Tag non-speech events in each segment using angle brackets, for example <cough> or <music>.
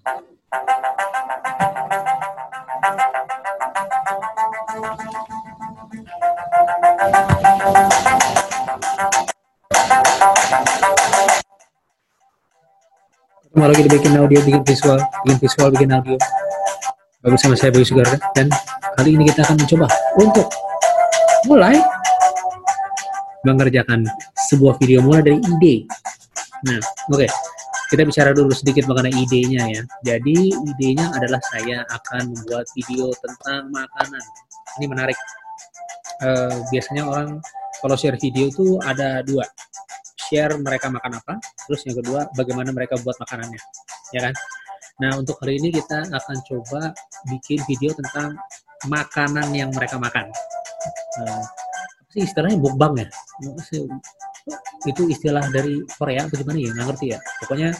Mau lagi dibikin audio, bikin visual, bikin visual, bikin audio. Bagus sama saya Bagus Sugar dan kali ini kita akan mencoba untuk mulai mengerjakan sebuah video mulai dari ide. Nah, oke. Okay. Kita bicara dulu sedikit mengenai idenya ya. Jadi idenya adalah saya akan membuat video tentang makanan. Ini menarik. Uh, biasanya orang kalau share video itu ada dua share mereka makan apa, terus yang kedua bagaimana mereka buat makanannya, ya kan? Nah untuk hari ini kita akan coba bikin video tentang makanan yang mereka makan. Uh, sih istilahnya mukbang ya? Itu istilah dari Korea bagaimana ya? Nggak ngerti ya. Pokoknya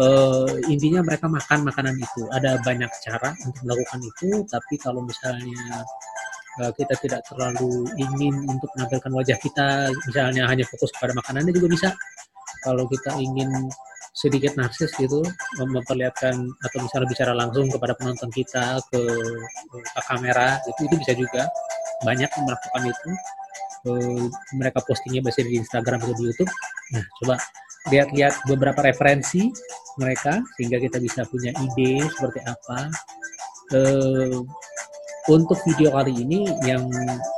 uh, intinya mereka makan makanan itu. Ada banyak cara untuk melakukan itu, tapi kalau misalnya Eh, kita tidak terlalu ingin untuk menampilkan wajah kita, misalnya hanya fokus pada makanannya juga bisa. Kalau kita ingin sedikit narsis gitu, memperlihatkan atau misalnya bicara langsung kepada penonton kita ke, ke kamera, itu itu bisa juga. Banyak yang melakukan itu. Mereka postingnya biasanya di Instagram atau di YouTube. Nah, coba lihat-lihat beberapa referensi mereka sehingga kita bisa punya ide seperti apa. Uh, untuk video kali ini yang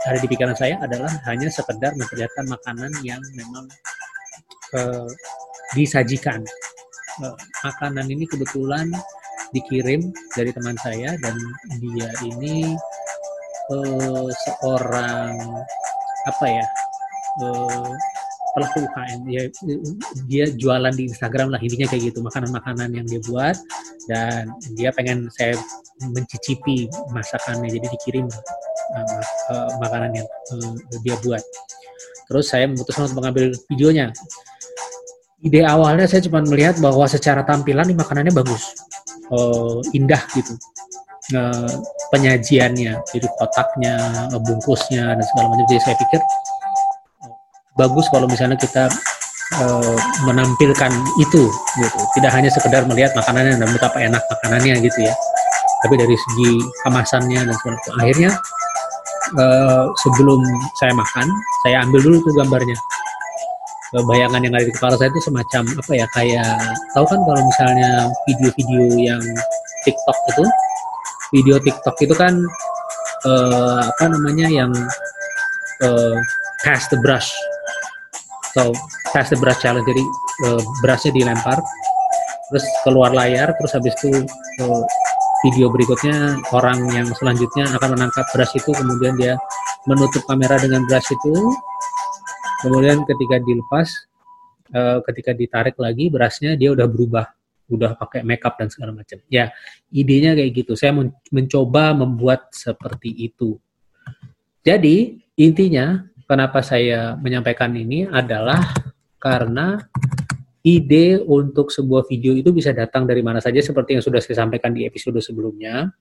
ada di pikiran saya adalah hanya sekedar memperlihatkan makanan yang memang uh, disajikan. Uh, makanan ini kebetulan dikirim dari teman saya dan dia ini uh, seorang apa ya pelaku UKM dia dia jualan di Instagram lah intinya kayak gitu makanan-makanan yang dia buat. Dan dia pengen saya mencicipi masakannya jadi dikirim uh, uh, makanan yang uh, dia buat. Terus saya memutuskan untuk mengambil videonya. Ide awalnya saya cuma melihat bahwa secara tampilan ini makanannya bagus uh, indah gitu. Uh, penyajiannya jadi kotaknya bungkusnya dan segala macam. Jadi saya pikir bagus kalau misalnya kita uh, menampilkan itu gitu. Tidak hanya sekedar melihat makanannya dan betapa enak makanannya gitu ya. Tapi dari segi kemasannya dan sebagainya akhirnya uh, sebelum saya makan saya ambil dulu tuh gambarnya. Uh, bayangan yang ada di kepala saya itu semacam apa ya kayak tahu kan kalau misalnya video-video yang TikTok itu video TikTok itu kan uh, apa namanya yang uh, pass the brush. Atau pass the brush challenge. Jadi uh, brushnya dilempar terus keluar layar terus habis itu uh, video berikutnya orang yang selanjutnya akan menangkap beras itu kemudian dia menutup kamera dengan beras itu. Kemudian ketika dilepas ketika ditarik lagi berasnya dia udah berubah udah pakai makeup dan segala macam ya idenya kayak gitu saya men mencoba membuat seperti itu jadi intinya kenapa saya menyampaikan ini adalah karena ide untuk sebuah video itu bisa datang dari mana saja seperti yang sudah saya sampaikan di episode sebelumnya.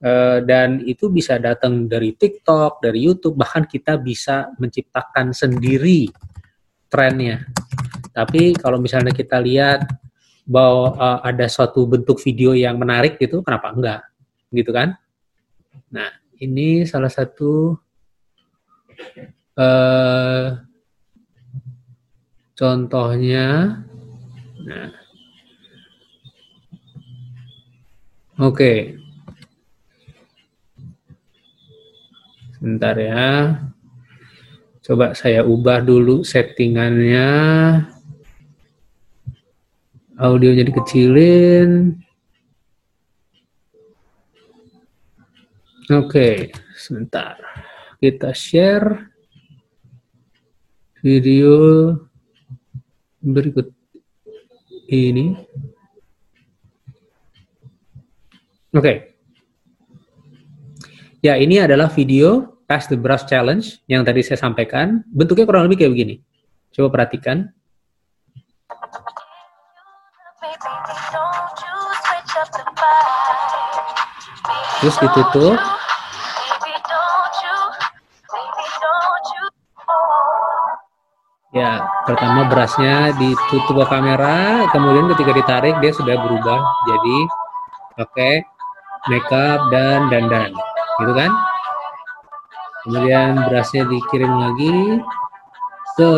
Uh, dan itu bisa datang dari TikTok, dari YouTube, bahkan kita bisa menciptakan sendiri trennya. Tapi kalau misalnya kita lihat bahwa uh, ada suatu bentuk video yang menarik gitu, kenapa enggak? Gitu kan? Nah, ini salah satu uh, Contohnya, nah, oke, okay. sebentar ya. Coba saya ubah dulu settingannya. Audionya dikecilin. Oke, okay. sebentar. Kita share video berikut ini. Oke. Okay. Ya, ini adalah video Pass the Brush Challenge yang tadi saya sampaikan. Bentuknya kurang lebih kayak begini. Coba perhatikan. Terus ditutup. Ya, pertama berasnya ditutup ke kamera kemudian ketika ditarik dia sudah berubah jadi pakai makeup dan dandan. Gitu kan? Kemudian berasnya dikirim lagi ke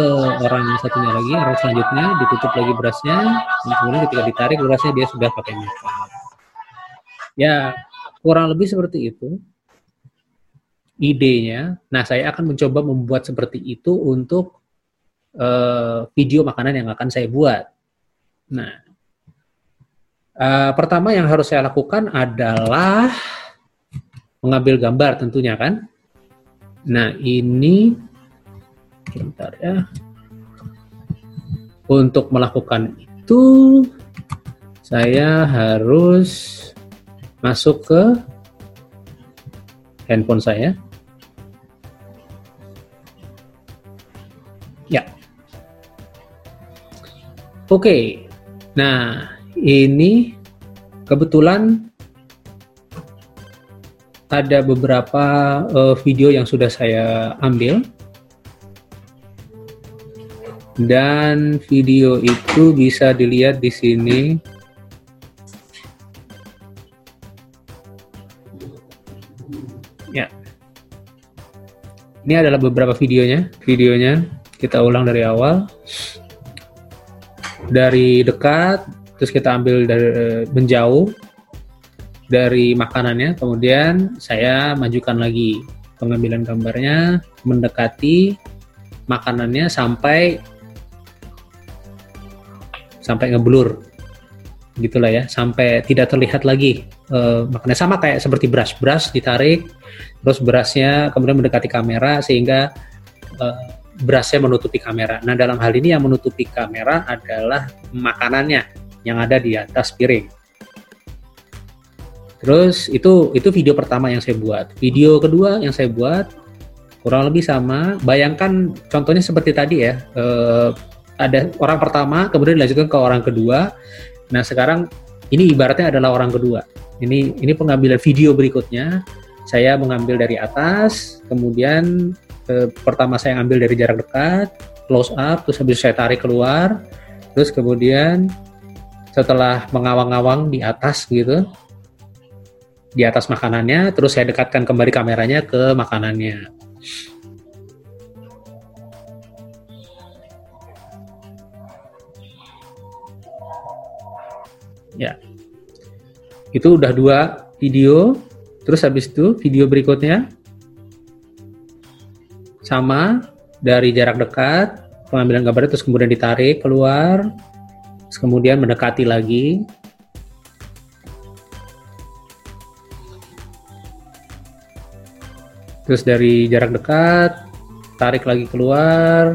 orang satunya lagi orang selanjutnya ditutup lagi berasnya. Kemudian ketika ditarik berasnya dia sudah pakai makeup. Ya kurang lebih seperti itu. Idenya nah saya akan mencoba membuat seperti itu untuk uh, video makanan yang akan saya buat. Nah uh, pertama yang harus saya lakukan adalah mengambil gambar tentunya kan? Nah ini Sebentar ya. Untuk melakukan itu, saya harus masuk ke handphone saya. Ya. Oke. Nah, ini kebetulan ada beberapa uh, video yang sudah saya ambil dan video itu bisa dilihat di sini ini adalah beberapa videonya. Videonya kita ulang dari awal. Dari dekat terus kita ambil dari eh, menjauh dari makanannya. Kemudian saya majukan lagi pengambilan gambarnya mendekati makanannya sampai sampai ngeblur gitulah ya sampai tidak terlihat lagi uh, makanya sama kayak seperti brush brush ditarik terus berasnya kemudian mendekati kamera sehingga uh, brushnya menutupi kamera. Nah dalam hal ini yang menutupi kamera adalah makanannya yang ada di atas piring. Terus itu itu video pertama yang saya buat. Video kedua yang saya buat kurang lebih sama. Bayangkan contohnya seperti tadi ya uh, ada orang pertama, kemudian dilanjutkan ke orang kedua. Nah sekarang ini ibaratnya adalah orang kedua. Ini ini pengambilan video berikutnya. Saya mengambil dari atas, kemudian eh, pertama saya ambil dari jarak dekat, close up, terus habis saya tarik keluar, terus kemudian setelah mengawang-awang di atas gitu, di atas makanannya, terus saya dekatkan kembali kameranya ke makanannya. Ya. Itu udah dua video. Terus habis itu video berikutnya sama dari jarak dekat, pengambilan gambar terus kemudian ditarik keluar, terus kemudian mendekati lagi. Terus dari jarak dekat, tarik lagi keluar,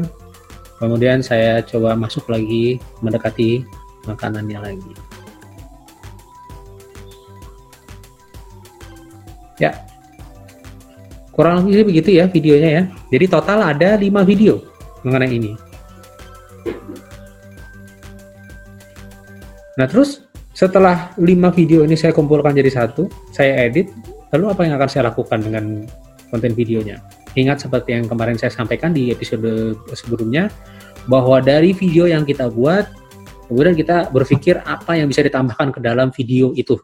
kemudian saya coba masuk lagi mendekati makanannya lagi. Ya. Kurang lebih begitu ya videonya ya. Jadi total ada 5 video mengenai ini. Nah, terus setelah 5 video ini saya kumpulkan jadi satu, saya edit, lalu apa yang akan saya lakukan dengan konten videonya? Ingat seperti yang kemarin saya sampaikan di episode sebelumnya, bahwa dari video yang kita buat, kemudian kita berpikir apa yang bisa ditambahkan ke dalam video itu.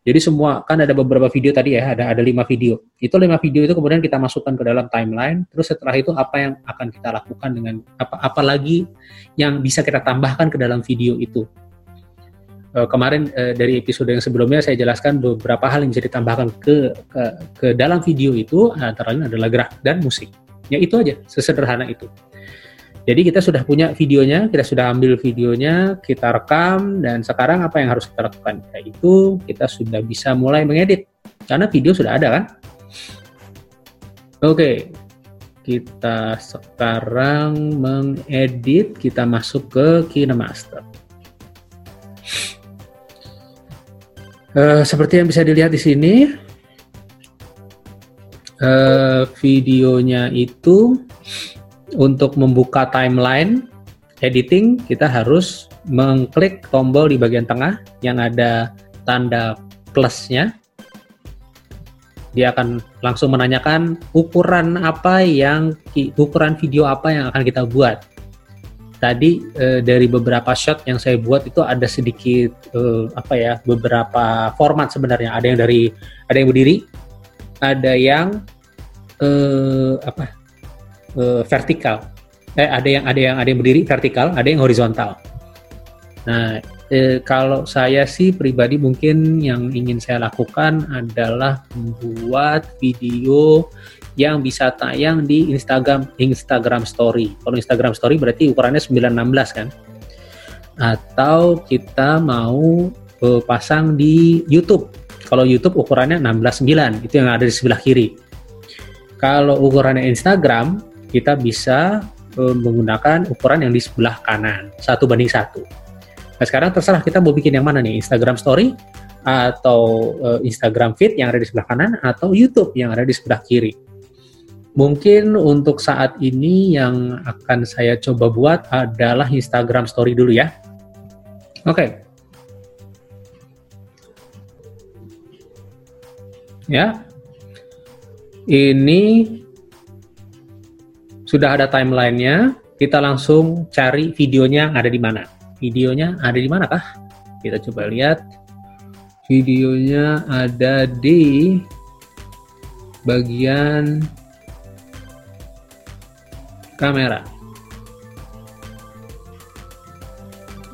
Jadi semua kan ada beberapa video tadi ya, ada ada lima video. Itu lima video itu kemudian kita masukkan ke dalam timeline. Terus setelah itu apa yang akan kita lakukan dengan apa apa lagi yang bisa kita tambahkan ke dalam video itu. Uh, kemarin uh, dari episode yang sebelumnya saya jelaskan beberapa hal yang bisa ditambahkan ke ke, ke dalam video itu antara lain adalah gerak dan musik. Ya itu aja, sesederhana itu. Jadi kita sudah punya videonya, kita sudah ambil videonya, kita rekam, dan sekarang apa yang harus kita lakukan? Yaitu kita sudah bisa mulai mengedit, karena video sudah ada kan? Oke, kita sekarang mengedit, kita masuk ke KineMaster. Uh, seperti yang bisa dilihat di sini, uh, videonya itu untuk membuka timeline editing kita harus mengklik tombol di bagian tengah yang ada tanda plusnya. Dia akan langsung menanyakan ukuran apa yang ukuran video apa yang akan kita buat. Tadi uh, dari beberapa shot yang saya buat itu ada sedikit uh, apa ya beberapa format sebenarnya. Ada yang dari ada yang berdiri ada yang uh, apa uh, vertikal eh ada yang ada yang ada yang berdiri vertikal ada yang horizontal nah eh, kalau saya sih pribadi mungkin yang ingin saya lakukan adalah membuat video yang bisa tayang di Instagram Instagram Story. Kalau Instagram Story berarti ukurannya 916 kan? Atau kita mau uh, pasang di YouTube. Kalau YouTube ukurannya 169, itu yang ada di sebelah kiri. Kalau ukurannya Instagram, kita bisa uh, menggunakan ukuran yang di sebelah kanan, satu banding satu. Nah sekarang terserah kita mau bikin yang mana nih, Instagram Story atau uh, Instagram Feed yang ada di sebelah kanan atau YouTube yang ada di sebelah kiri. Mungkin untuk saat ini yang akan saya coba buat adalah Instagram Story dulu ya. Oke. Okay. Ya. Ini sudah ada timelinenya. Kita langsung cari videonya ada di mana. Videonya ada di mana kah? Kita coba lihat. Videonya ada di bagian kamera.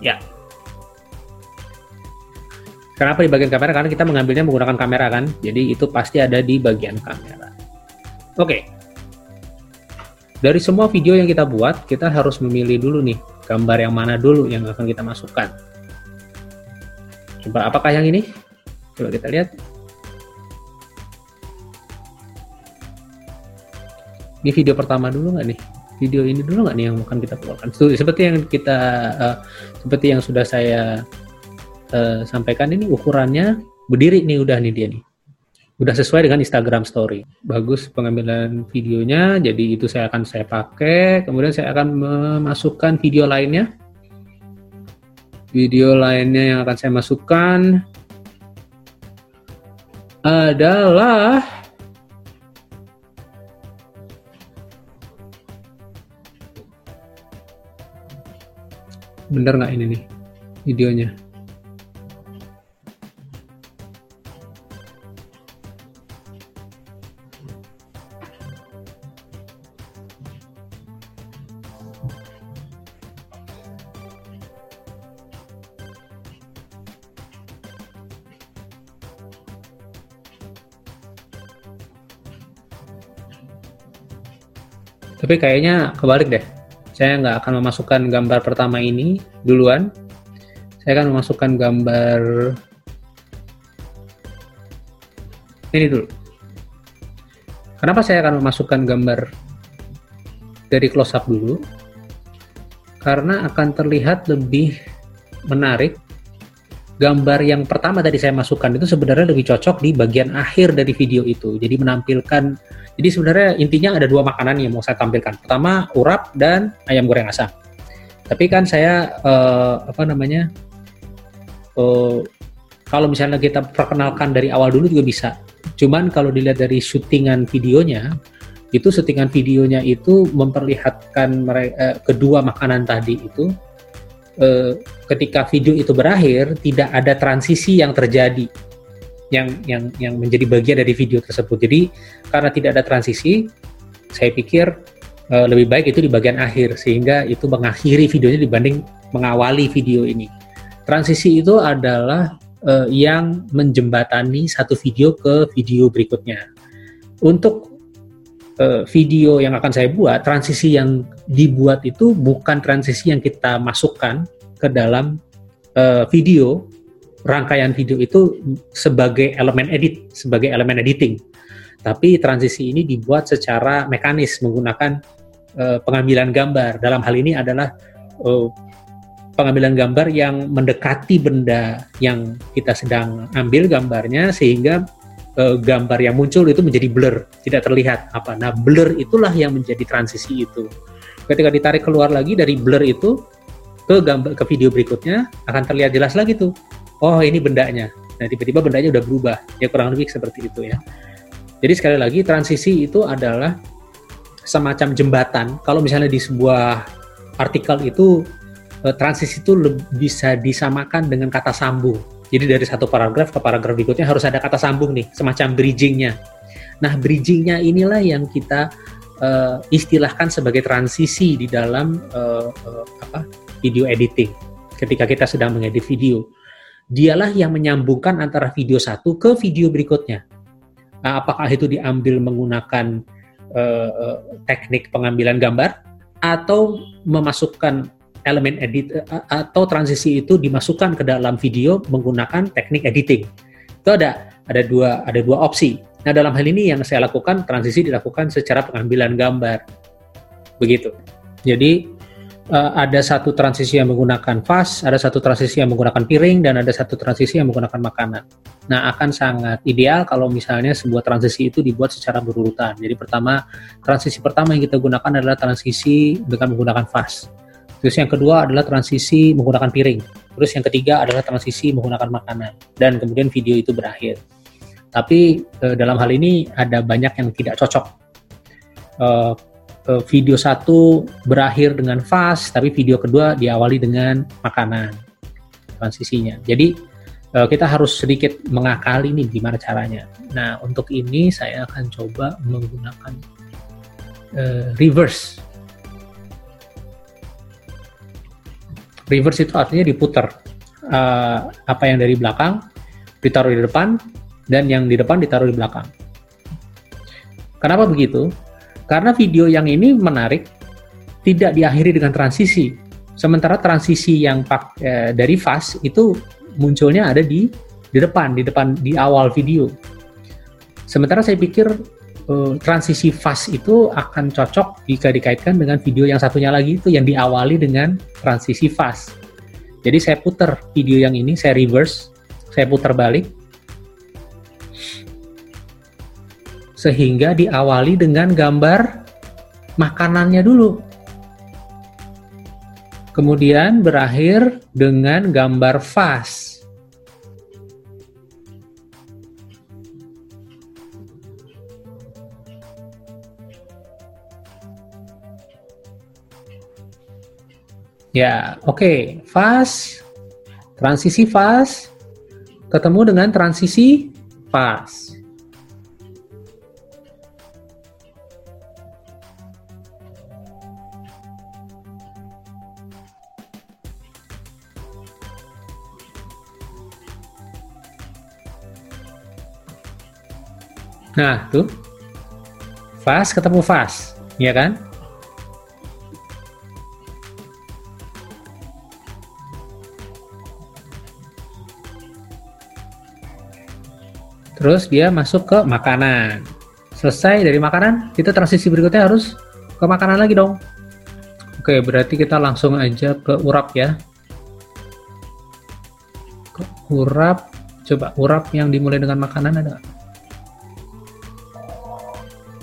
Ya. Kenapa di bagian kamera? Karena kita mengambilnya menggunakan kamera kan, jadi itu pasti ada di bagian kamera. Oke. Dari semua video yang kita buat, kita harus memilih dulu nih, gambar yang mana dulu yang akan kita masukkan. Coba apakah yang ini? Coba kita lihat. Ini video pertama dulu nggak nih? video ini dulu nggak nih yang akan kita keluarkan? Seperti yang kita uh, seperti yang sudah saya uh, sampaikan ini ukurannya berdiri nih udah nih dia nih. Udah sesuai dengan Instagram Story. Bagus pengambilan videonya, jadi itu saya akan saya pakai. Kemudian saya akan memasukkan video lainnya. Video lainnya yang akan saya masukkan adalah bener nggak ini nih videonya tapi kayaknya kebalik deh saya nggak akan memasukkan gambar pertama ini duluan. Saya akan memasukkan gambar ini dulu. Kenapa saya akan memasukkan gambar dari close up dulu? Karena akan terlihat lebih menarik gambar yang pertama tadi saya masukkan itu sebenarnya lebih cocok di bagian akhir dari video itu. Jadi menampilkan, jadi sebenarnya intinya ada dua makanan yang mau saya tampilkan. Pertama urap dan ayam goreng asam. Tapi kan saya uh, apa namanya, uh, kalau misalnya kita perkenalkan dari awal dulu juga bisa. Cuman kalau dilihat dari syutingan videonya, itu syutingan videonya itu memperlihatkan mereka, uh, kedua makanan tadi itu eh, ketika video itu berakhir tidak ada transisi yang terjadi yang yang yang menjadi bagian dari video tersebut. Jadi karena tidak ada transisi, saya pikir eh, lebih baik itu di bagian akhir sehingga itu mengakhiri videonya dibanding mengawali video ini. Transisi itu adalah eh, yang menjembatani satu video ke video berikutnya. Untuk video yang akan saya buat, transisi yang dibuat itu bukan transisi yang kita masukkan ke dalam uh, video, rangkaian video itu sebagai elemen edit, sebagai elemen editing. Tapi transisi ini dibuat secara mekanis menggunakan uh, pengambilan gambar. Dalam hal ini adalah uh, pengambilan gambar yang mendekati benda yang kita sedang ambil gambarnya sehingga uh, gambar yang muncul itu menjadi blur, tidak terlihat apa. Nah, blur itulah yang menjadi transisi itu. Ketika ditarik keluar lagi dari blur itu ke gambar ke video berikutnya akan terlihat jelas lagi tuh. Oh, ini bendanya. Nah, tiba-tiba bendanya udah berubah. Ya kurang lebih seperti itu ya. Jadi sekali lagi transisi itu adalah semacam jembatan. Kalau misalnya di sebuah artikel itu uh, transisi itu bisa disamakan dengan kata sambung. Jadi dari satu paragraf ke paragraf berikutnya harus ada kata sambung nih, semacam bridgingnya. Nah, bridgingnya inilah yang kita uh, istilahkan sebagai transisi di dalam uh, uh, apa video editing. Ketika kita sedang mengedit video, dialah yang menyambungkan antara video satu ke video berikutnya. Nah, apakah itu diambil menggunakan uh, teknik pengambilan gambar atau memasukkan elemen edit uh, atau transisi itu dimasukkan ke dalam video menggunakan teknik editing. Itu ada ada dua ada dua opsi. Nah, dalam hal ini yang saya lakukan, transisi dilakukan secara pengambilan gambar. Begitu. Jadi, uh, ada satu transisi yang menggunakan vas, ada satu transisi yang menggunakan piring, dan ada satu transisi yang menggunakan makanan. Nah, akan sangat ideal kalau misalnya sebuah transisi itu dibuat secara berurutan. Jadi, pertama, transisi pertama yang kita gunakan adalah transisi dengan menggunakan vas. Terus yang kedua adalah transisi menggunakan piring. Terus yang ketiga adalah transisi menggunakan makanan. Dan kemudian video itu berakhir. Tapi uh, dalam hal ini ada banyak yang tidak cocok. Uh, uh, video satu berakhir dengan fast, tapi video kedua diawali dengan makanan transisinya. Jadi kita harus sedikit mengakali nih gimana caranya. Nah untuk ini saya akan coba menggunakan reverse. Reverse itu artinya diputar. Uh, apa yang dari belakang ditaruh di depan, dan yang di depan ditaruh di belakang. Kenapa begitu? Karena video yang ini menarik tidak diakhiri dengan transisi. Sementara transisi yang pak, eh, dari fast itu munculnya ada di di depan, di depan di awal video. Sementara saya pikir eh, transisi fast itu akan cocok jika dikaitkan dengan video yang satunya lagi itu yang diawali dengan transisi fast. Jadi saya putar video yang ini, saya reverse, saya putar balik, sehingga diawali dengan gambar makanannya dulu. Kemudian berakhir dengan gambar vas. Ya, oke. Okay. Fast, transisi fast, ketemu dengan transisi fast. Nah, tuh. Fast ketemu fast, ya kan? Terus dia masuk ke makanan. Selesai dari makanan, kita transisi berikutnya harus ke makanan lagi dong. Oke, berarti kita langsung aja ke urap ya. Ke urap, coba urap yang dimulai dengan makanan ada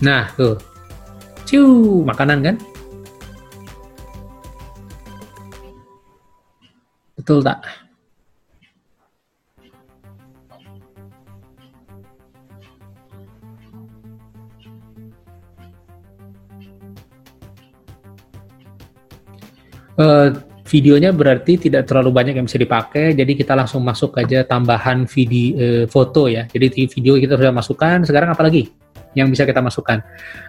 Nah, tuh. Ciu, makanan kan? Betul tak? Uh, videonya berarti tidak terlalu banyak yang bisa dipakai, jadi kita langsung masuk aja tambahan video uh, foto ya. Jadi video kita sudah masukkan, sekarang apa lagi? yang bisa kita masukkan.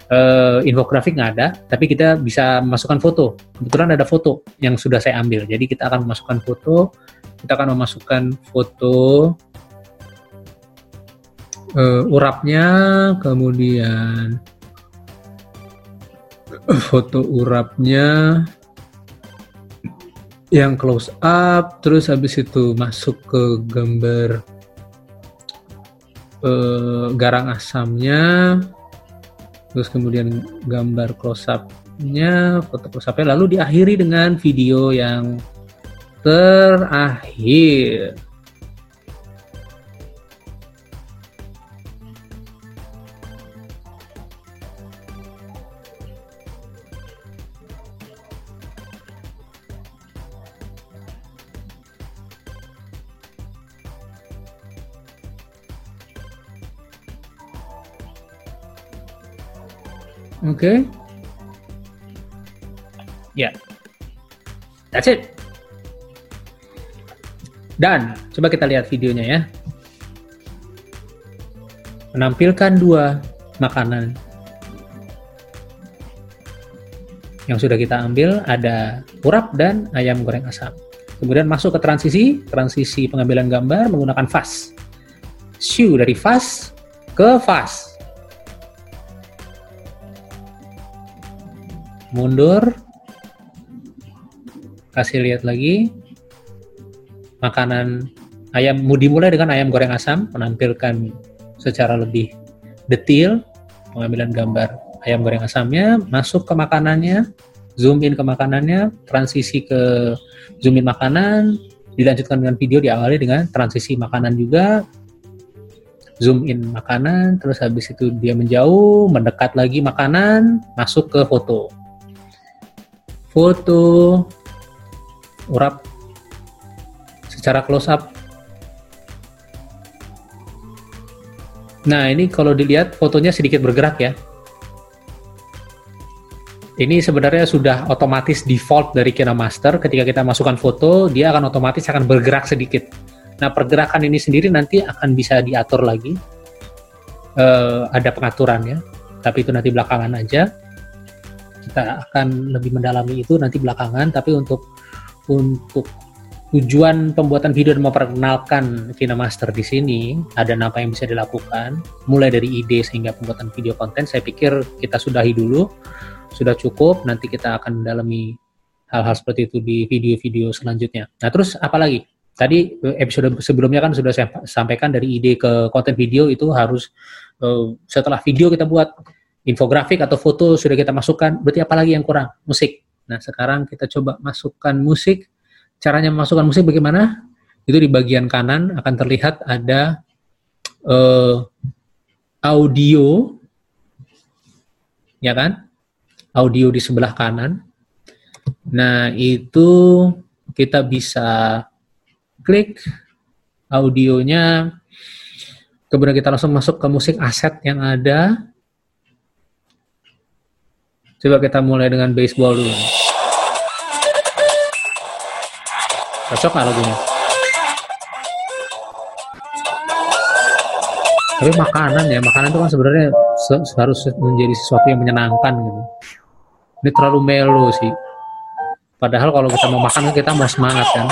Uh, infografik nggak ada, tapi kita bisa masukkan foto. Kebetulan ada foto yang sudah saya ambil. Jadi kita akan memasukkan foto, kita akan memasukkan foto uh, urapnya, kemudian foto urapnya yang close up, terus habis itu masuk ke gambar eh, garang asamnya terus kemudian gambar close up-nya foto close up-nya lalu diakhiri dengan video yang terakhir Okay. Ya. That's it. Dan coba kita lihat videonya ya. Menampilkan dua makanan yang sudah kita ambil ada urap dan ayam goreng asam. Kemudian masuk ke transisi, transisi pengambilan gambar menggunakan fast. Shoe dari fast ke fast. Mundur. Kasih lihat lagi makanan ayam dimulai dengan ayam goreng asam menampilkan secara lebih detail pengambilan gambar ayam goreng asamnya masuk ke makanannya zoom in ke makanannya transisi ke zoom in makanan dilanjutkan dengan video diawali dengan transisi makanan juga zoom in makanan terus habis itu dia menjauh mendekat lagi makanan masuk ke foto foto urap secara close up. Nah, ini kalau dilihat fotonya sedikit bergerak ya. Ini sebenarnya sudah otomatis default dari KineMaster. Ketika kita masukkan foto, dia akan otomatis akan bergerak sedikit. Nah, pergerakan ini sendiri nanti akan bisa diatur lagi. Uh, ada pengaturannya, tapi itu nanti belakangan aja. Kita akan lebih mendalami itu nanti belakangan. Tapi untuk untuk tujuan pembuatan video dan memperkenalkan KineMaster di sini ada apa yang bisa dilakukan mulai dari ide sehingga pembuatan video konten saya pikir kita sudahi dulu sudah cukup nanti kita akan mendalami hal-hal seperti itu di video-video selanjutnya nah terus apa lagi tadi episode sebelumnya kan sudah saya sampaikan dari ide ke konten video itu harus uh, setelah video kita buat infografik atau foto sudah kita masukkan berarti apa lagi yang kurang musik nah sekarang kita coba masukkan musik caranya memasukkan musik bagaimana? Itu di bagian kanan akan terlihat ada uh, audio, ya kan? Audio di sebelah kanan. Nah, itu kita bisa klik audionya, kemudian kita langsung masuk ke musik aset yang ada. Coba kita mulai dengan baseball dulu. Cocok nggak lagunya? Tapi makanan ya, makanan itu kan sebenarnya harus menjadi sesuatu yang menyenangkan gitu. Ini terlalu melo sih. Padahal kalau kita mau makan kita mau semangat kan.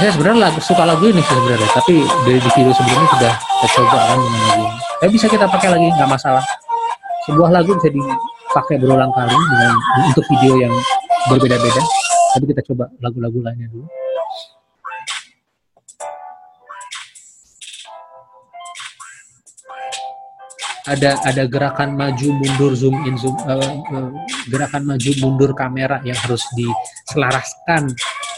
Saya sebenarnya lagu, suka lagu ini sih sebenarnya, tapi dari di video sebelumnya sudah saya coba kan dengan lagu ini. Tapi bisa kita pakai lagi, nggak masalah. Sebuah lagu bisa dipakai berulang kali dengan untuk video yang berbeda-beda. Tapi kita coba lagu-lagu lainnya dulu. ada ada gerakan maju mundur zoom in zoom uh, uh, gerakan maju mundur kamera yang harus diselaraskan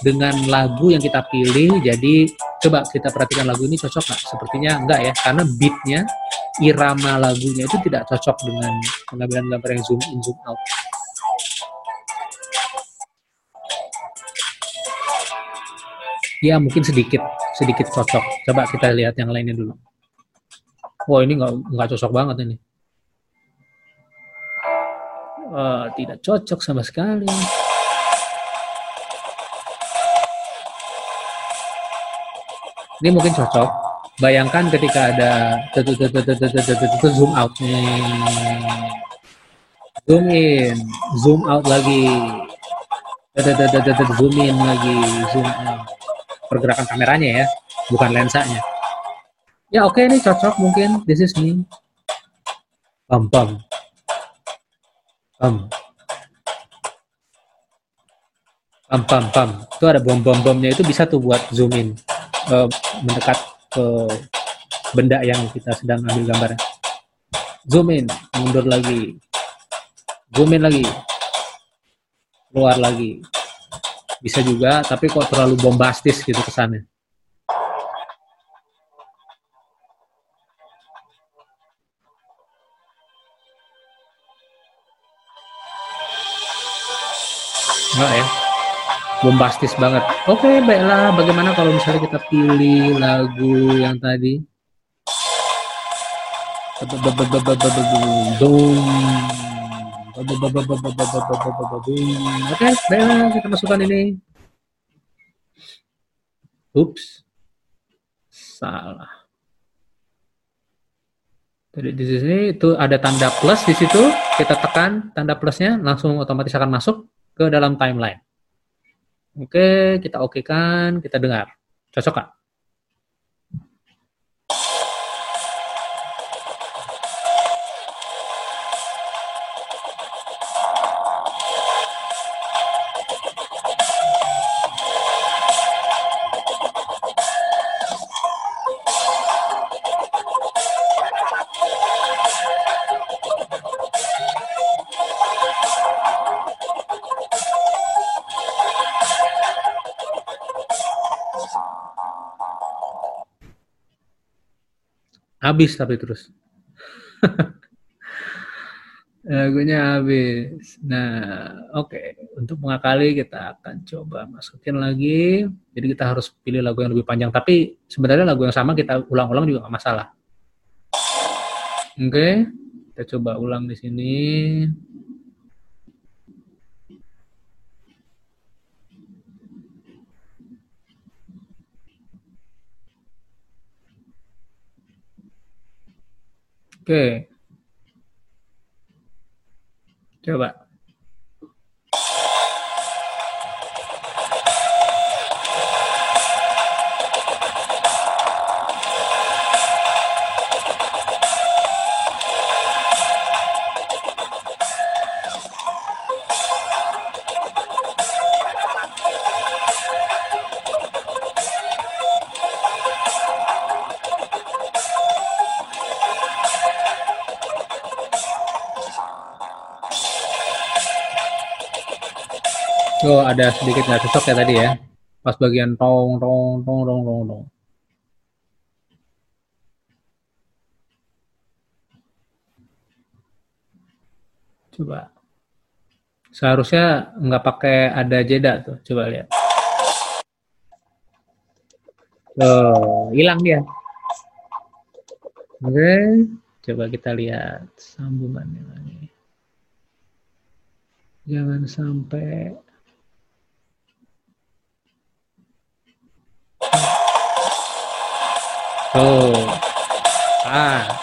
dengan lagu yang kita pilih jadi coba kita perhatikan lagu ini cocok nggak? Sepertinya enggak ya karena beatnya irama lagunya itu tidak cocok dengan pengambilan gambar yang zoom in zoom out. Ya mungkin sedikit sedikit cocok. Coba kita lihat yang lainnya dulu. Wah ini nggak nggak cocok banget ini. Uh, tidak cocok sama sekali ini mungkin cocok bayangkan ketika ada zoom out zoom in zoom out lagi zoom in lagi zoom out pergerakan kameranya ya bukan lensanya Ya oke okay, ini cocok mungkin. This is me. Pam pam. Pam. Pam pam pam. Itu ada bom bom bomnya itu bisa tuh buat zoom in uh, mendekat ke benda yang kita sedang ambil gambarnya. Zoom in, mundur lagi. Zoom in lagi. Keluar lagi. Bisa juga, tapi kok terlalu bombastis gitu kesannya. Bombastis banget. Oke, okay, baiklah. Bagaimana kalau misalnya kita pilih lagu yang tadi? Oke, baiklah kita masukkan ini. Ups. Salah. Jadi di sini itu ada tanda plus di situ, kita tekan tanda plusnya, langsung otomatis akan masuk ke dalam timeline. Oke, kita oke kan, kita dengar. Cocok kak? Habis tapi terus. <laughs> Lagunya habis. Nah oke. Okay. untuk mengakali kita akan coba masukin lagi. Jadi kita harus pilih lagu yang lebih panjang. Tapi sebenarnya lagu yang sama kita ulang-ulang juga nggak masalah. Oke okay. kita coba ulang di sini Oke. Coba. Oh, ada sedikit nggak cocok ya tadi ya. Pas bagian tong tong tong tong tong tong. Coba. Seharusnya nggak pakai ada jeda tuh. Coba lihat. Oh, hilang dia. Oke, coba kita lihat sambungannya lagi. Jangan sampai Oh. Ah.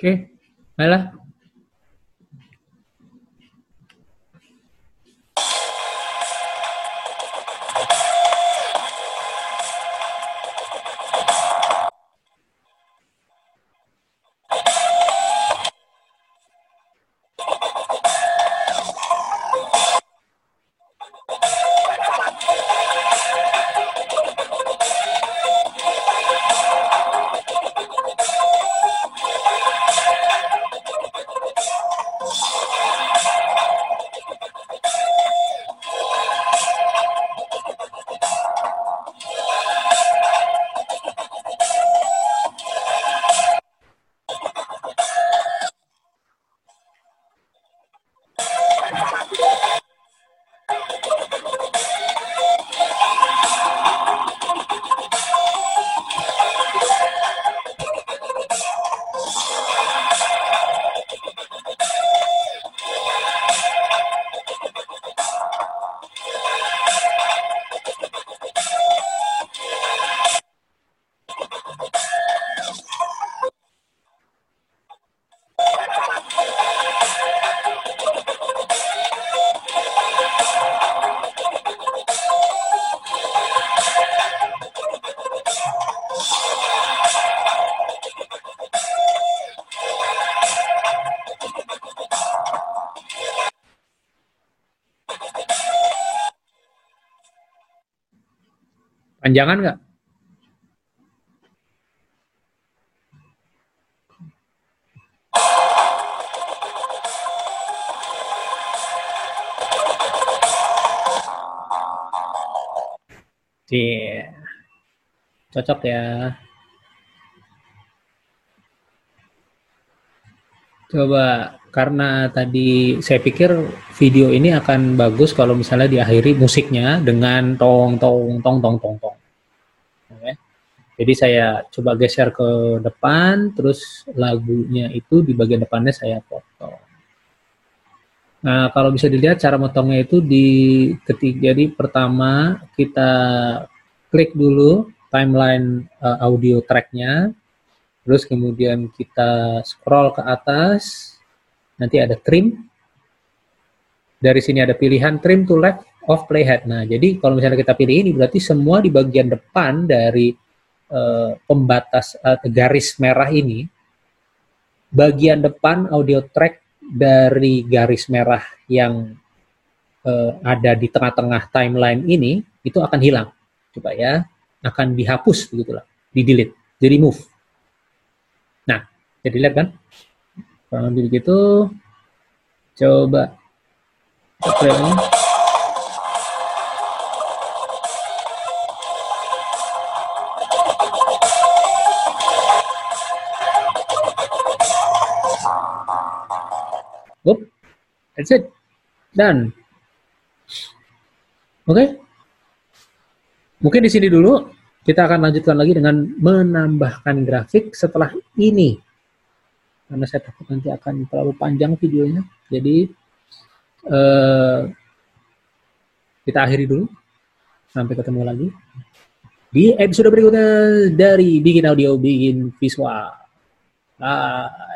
Oke. Okay. Baiklah. Panjangan nggak? Yeah. Cocok ya. Coba karena tadi saya pikir video ini akan bagus kalau misalnya diakhiri musiknya dengan tong tong tong tong tong tong. Jadi saya coba geser ke depan, terus lagunya itu di bagian depannya saya potong. Nah, kalau bisa dilihat cara motongnya itu di ketik jadi pertama kita klik dulu timeline uh, audio tracknya, terus kemudian kita scroll ke atas, nanti ada trim. Dari sini ada pilihan trim to left of playhead. Nah, jadi kalau misalnya kita pilih ini berarti semua di bagian depan dari uh, pembatas uh, garis merah ini, bagian depan audio track dari garis merah yang uh, ada di tengah-tengah timeline ini itu akan hilang. Coba ya, akan dihapus begitulah, di delete, jadi move. Nah, jadi lihat kan? Kurang lebih begitu. Coba play ini. That's it. Done. Oke. Okay. Mungkin di sini dulu. Kita akan lanjutkan lagi dengan menambahkan grafik setelah ini karena saya takut nanti akan terlalu panjang videonya. Jadi uh, kita akhiri dulu. Sampai ketemu lagi di episode berikutnya dari bikin audio, bikin visual. Ah.